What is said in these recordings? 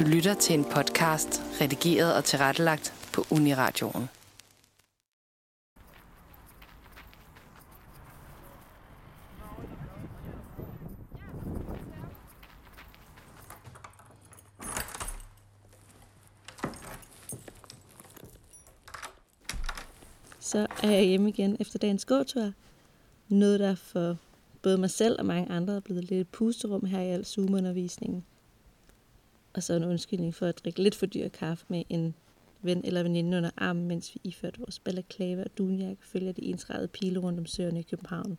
Du lytter til en podcast, redigeret og tilrettelagt på Uniradioen. Så er jeg hjemme igen efter dagens gåtur. Noget, der for både mig selv og mange andre er blevet lidt pusterum her i al Zoom-undervisningen. Og så en undskyldning for at drikke lidt for dyr kaffe med en ven eller veninde under armen, mens vi iførte vores balaklava og dunjakke følger de ensrettede pile rundt om søerne i København.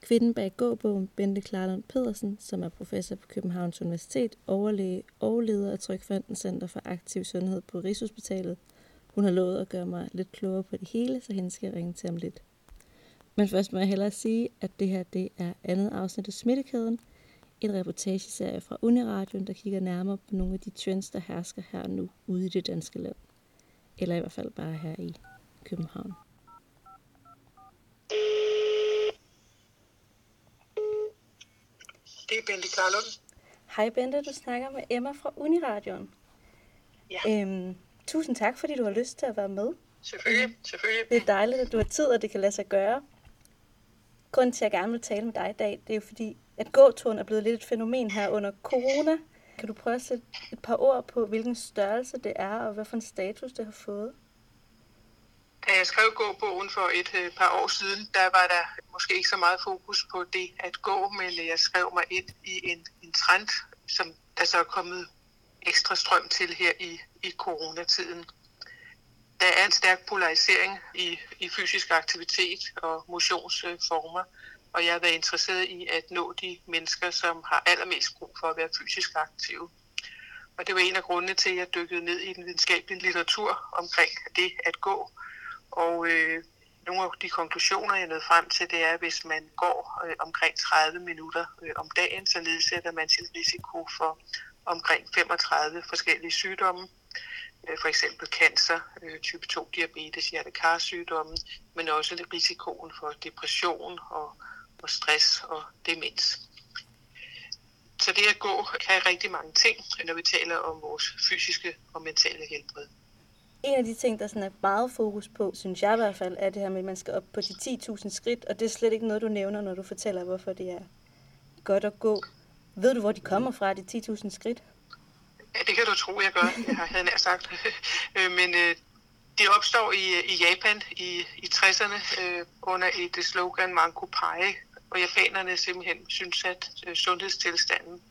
Kvinden bag gåbogen, Bente Klarlund Pedersen, som er professor på Københavns Universitet, overlæge og leder af Trykfonden Center for Aktiv Sundhed på Rigshospitalet. Hun har lovet at gøre mig lidt klogere på det hele, så hende skal jeg ringe til om lidt. Men først må jeg hellere sige, at det her det er andet afsnit af Smittekæden, en reportageserie fra Uniradion, der kigger nærmere på nogle af de trends, der hersker her nu ude i det danske land. Eller i hvert fald bare her i København. Det er Bente Klarlund. Hej Bente, du snakker med Emma fra Uniradion. Ja. Øhm, tusind tak, fordi du har lyst til at være med. Selvfølgelig, selvfølgelig. Det er dejligt, at du har tid, og det kan lade sig gøre. Grunden til, at jeg gerne vil tale med dig i dag, det er jo fordi, at gåturen er blevet lidt et fænomen her under corona. Kan du prøve at sætte et par ord på, hvilken størrelse det er, og hvad for en status det har fået? Da jeg skrev gåbogen for et øh, par år siden, der var der måske ikke så meget fokus på det at gå, men jeg skrev mig ind i en, en trend, som der så er kommet ekstra strøm til her i, i coronatiden. Der er en stærk polarisering i, i fysisk aktivitet og motionsformer, og jeg har været interesseret i at nå de mennesker, som har allermest brug for at være fysisk aktive. Og det var en af grundene til, at jeg dykkede ned i den videnskabelige litteratur omkring det at gå. Og øh, nogle af de konklusioner, jeg nåede frem til, det er, at hvis man går øh, omkring 30 minutter øh, om dagen, så nedsætter man sin risiko for omkring 35 forskellige sygdomme. Øh, for eksempel cancer, øh, type 2 diabetes, hjertekarsygdomme, men også risikoen for depression og, og stress og demens. Så det at gå kan rigtig mange ting, når vi taler om vores fysiske og mentale helbred. En af de ting, der sådan er meget fokus på, synes jeg i hvert fald, er det her med, at man skal op på de 10.000 skridt, og det er slet ikke noget, du nævner, når du fortæller, hvorfor det er godt at gå. Ved du, hvor de kommer fra, de 10.000 skridt? Ja, det kan du tro, jeg gør. Jeg havde nær sagt. Øh, Men øh, det opstår i, i Japan i, i 60'erne øh, under et slogan Manko Pai, og japanerne simpelthen synes, at øh, sundhedstilstanden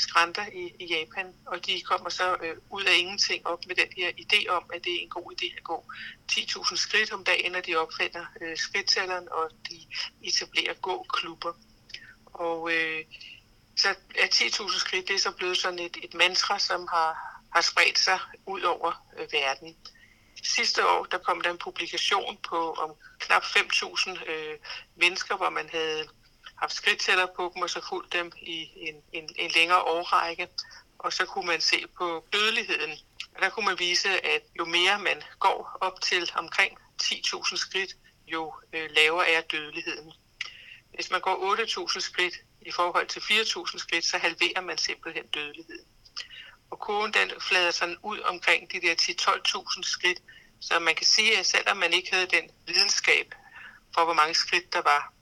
skrænter i, i Japan, og de kommer så øh, ud af ingenting op med den her idé om, at det er en god idé at gå 10.000 skridt om dagen, når de opfinder øh, skridttælleren, og de etablerer gåklubber. Og øh, så er 10.000 skridt, det er så blevet sådan et, et mantra, som har, har spredt sig ud over øh, verden. Sidste år, der kom der en publikation på om knap 5.000 øh, mennesker, hvor man havde haft skridttæller på dem, og så fulgt dem i en, en, en længere årrække. Og så kunne man se på dødeligheden. Og der kunne man vise, at jo mere man går op til omkring 10.000 skridt, jo øh, lavere er dødeligheden. Hvis man går 8.000 skridt i forhold til 4.000 skridt, så halverer man simpelthen dødeligheden. Og kurven den flader sådan ud omkring de der 10-12.000 skridt, så man kan sige, at selvom man ikke havde den videnskab for, hvor mange skridt der var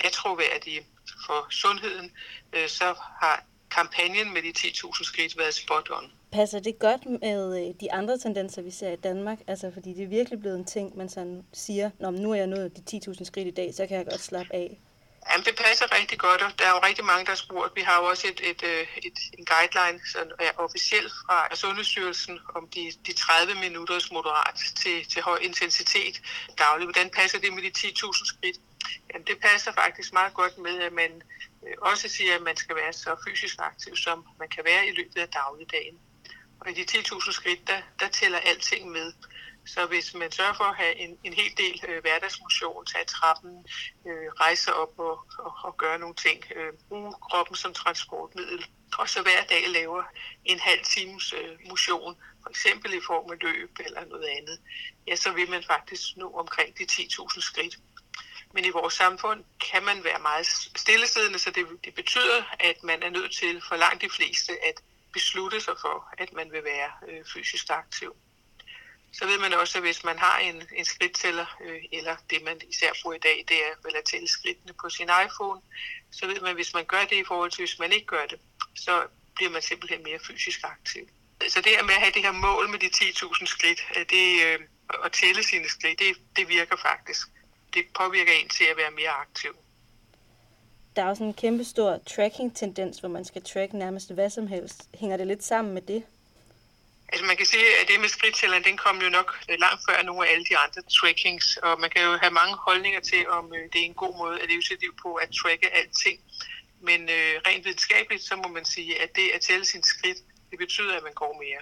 atroværdige for sundheden, øh, så har kampagnen med de 10.000 skridt været spot on. Passer det godt med øh, de andre tendenser, vi ser i Danmark? Altså, fordi det er virkelig blevet en ting, man sådan siger, Nå, nu er jeg nået de 10.000 skridt i dag, så kan jeg godt slappe af. Jamen, det passer rigtig godt, og der er jo rigtig mange, der har spurgt. Vi har jo også et, et, øh, et, en guideline, som er officielt fra Sundhedsstyrelsen, om de, de 30 minutters moderat til, til høj intensitet dagligt. Hvordan passer det med de 10.000 skridt? Jamen, det passer faktisk meget godt med, at man øh, også siger, at man skal være så fysisk aktiv, som man kan være i løbet af dagligdagen. Og i de 10.000 skridt, der, der tæller alting med. Så hvis man sørger for at have en, en hel del øh, hverdagsmotion, tage trappen, øh, rejse op og, og, og gøre nogle ting, øh, bruge kroppen som transportmiddel, og så hver dag laver en halv times øh, motion, for eksempel i form af løb eller noget andet, ja, så vil man faktisk nå omkring de 10.000 skridt. Men i vores samfund kan man være meget stillesiddende, så det, det betyder, at man er nødt til for langt de fleste at beslutte sig for, at man vil være øh, fysisk aktiv. Så ved man også, at hvis man har en, en skridttæller, øh, eller det man især bruger i dag, det er vel at tælle skridtene på sin iPhone, så ved man, at hvis man gør det i forhold til, hvis man ikke gør det, så bliver man simpelthen mere fysisk aktiv. Så det her med at have det her mål med de 10.000 skridt, at, det, øh, at tælle sine skridt, det, det virker faktisk. Det påvirker en til at være mere aktiv. Der er også en kæmpe stor tracking-tendens, hvor man skal track nærmest hvad som helst. Hænger det lidt sammen med det? Altså man kan sige, at det med skridttælleren, den kom jo nok øh, langt før nogle af alle de andre trackings, og man kan jo have mange holdninger til, om øh, det er en god måde at leve sit liv på, at tracke alting. Men øh, rent videnskabeligt, så må man sige, at det at tælle sin skridt, det betyder, at man går mere.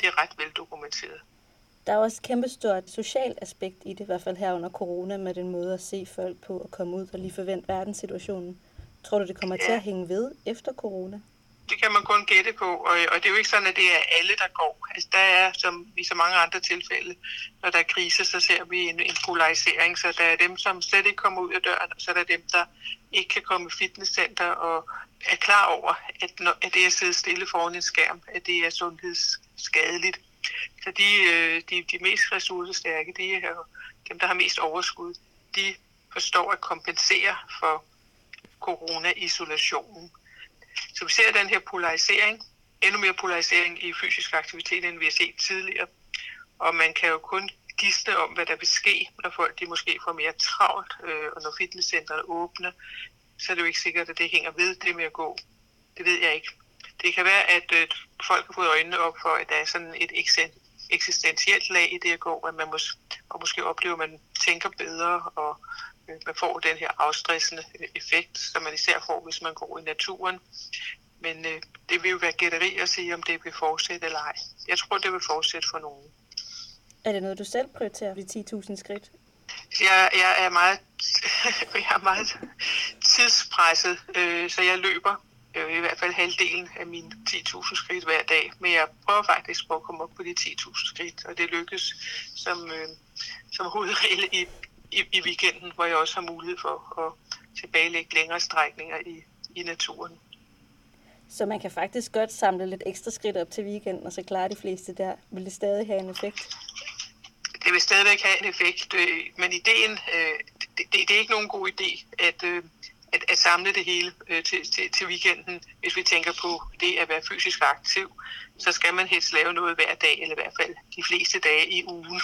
Det er ret veldokumenteret. Der er også et kæmpe stort socialt aspekt i det, i hvert fald her under corona, med den måde at se folk på og komme ud og lige forvente verdenssituationen. Tror du, det kommer ja. til at hænge ved efter corona? det kan man kun gætte på, og, og det er jo ikke sådan, at det er alle, der går. Altså, der er, som i så mange andre tilfælde, når der er krise, så ser vi en, en polarisering, så der er dem, som slet ikke kommer ud af døren, og så er der dem, der ikke kan komme i fitnesscenter og er klar over, at, når, at det at sidde stille foran en skærm, at det er sundhedsskadeligt. Så de, øh, de, de mest ressourcestærke, de er dem, der har mest overskud, de forstår at kompensere for corona-isolationen. Så vi ser den her polarisering, endnu mere polarisering i fysisk aktivitet, end vi har set tidligere. Og man kan jo kun gisne om, hvad der vil ske, når folk de måske får mere travlt, øh, og når fitnesscentrene åbner, så er det jo ikke sikkert, at det hænger ved det med at gå. Det ved jeg ikke. Det kan være, at øh, folk har fået øjnene op for, at der er sådan et eksistentielt lag i det at gå, at man mås- og måske oplever, at man tænker bedre, og Øh, man får den her afstressende effekt, som man især får, hvis man går i naturen. Men øh, det vil jo være gætteri at sige, om det vil fortsætte eller ej. Jeg tror, det vil fortsætte for nogen. Er det noget, du selv prioriterer, de 10.000 skridt? Jeg, jeg, er meget, jeg er meget tidspresset, øh, så jeg løber øh, i hvert fald halvdelen af mine 10.000 skridt hver dag. Men jeg prøver faktisk på at komme op på de 10.000 skridt, og det lykkes som, øh, som hovedregel i i, i weekenden, hvor jeg også har mulighed for at tilbagelægge længere strækninger i, i naturen. Så man kan faktisk godt samle lidt ekstra skridt op til weekenden, og så klare de fleste der. Vil det stadig have en effekt? Det vil stadigvæk have en effekt, øh, men ideen, øh, det, det, det er ikke nogen god idé at, øh, at, at samle det hele til, til, til weekenden. Hvis vi tænker på det at være fysisk aktiv, så skal man helst lave noget hver dag, eller i hvert fald de fleste dage i ugen.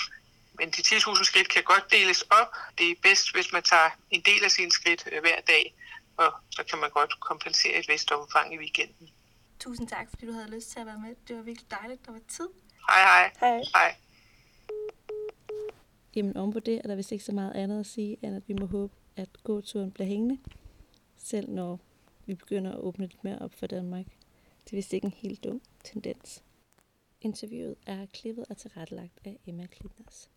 Men de 10.000 skridt kan godt deles op. Det er bedst, hvis man tager en del af sine skridt øh, hver dag, og så kan man godt kompensere et vist omfang i weekenden. Tusind tak, fordi du havde lyst til at være med. Det var virkelig dejligt, der var tid. Hej hej. Hej. hej. Jamen om på det er der vist ikke så meget andet at sige, end at vi må håbe, at gåturen bliver hængende, selv når vi begynder at åbne lidt mere op for Danmark. Det er vist ikke en helt dum tendens. Interviewet er klippet og tilrettelagt af Emma Klitners.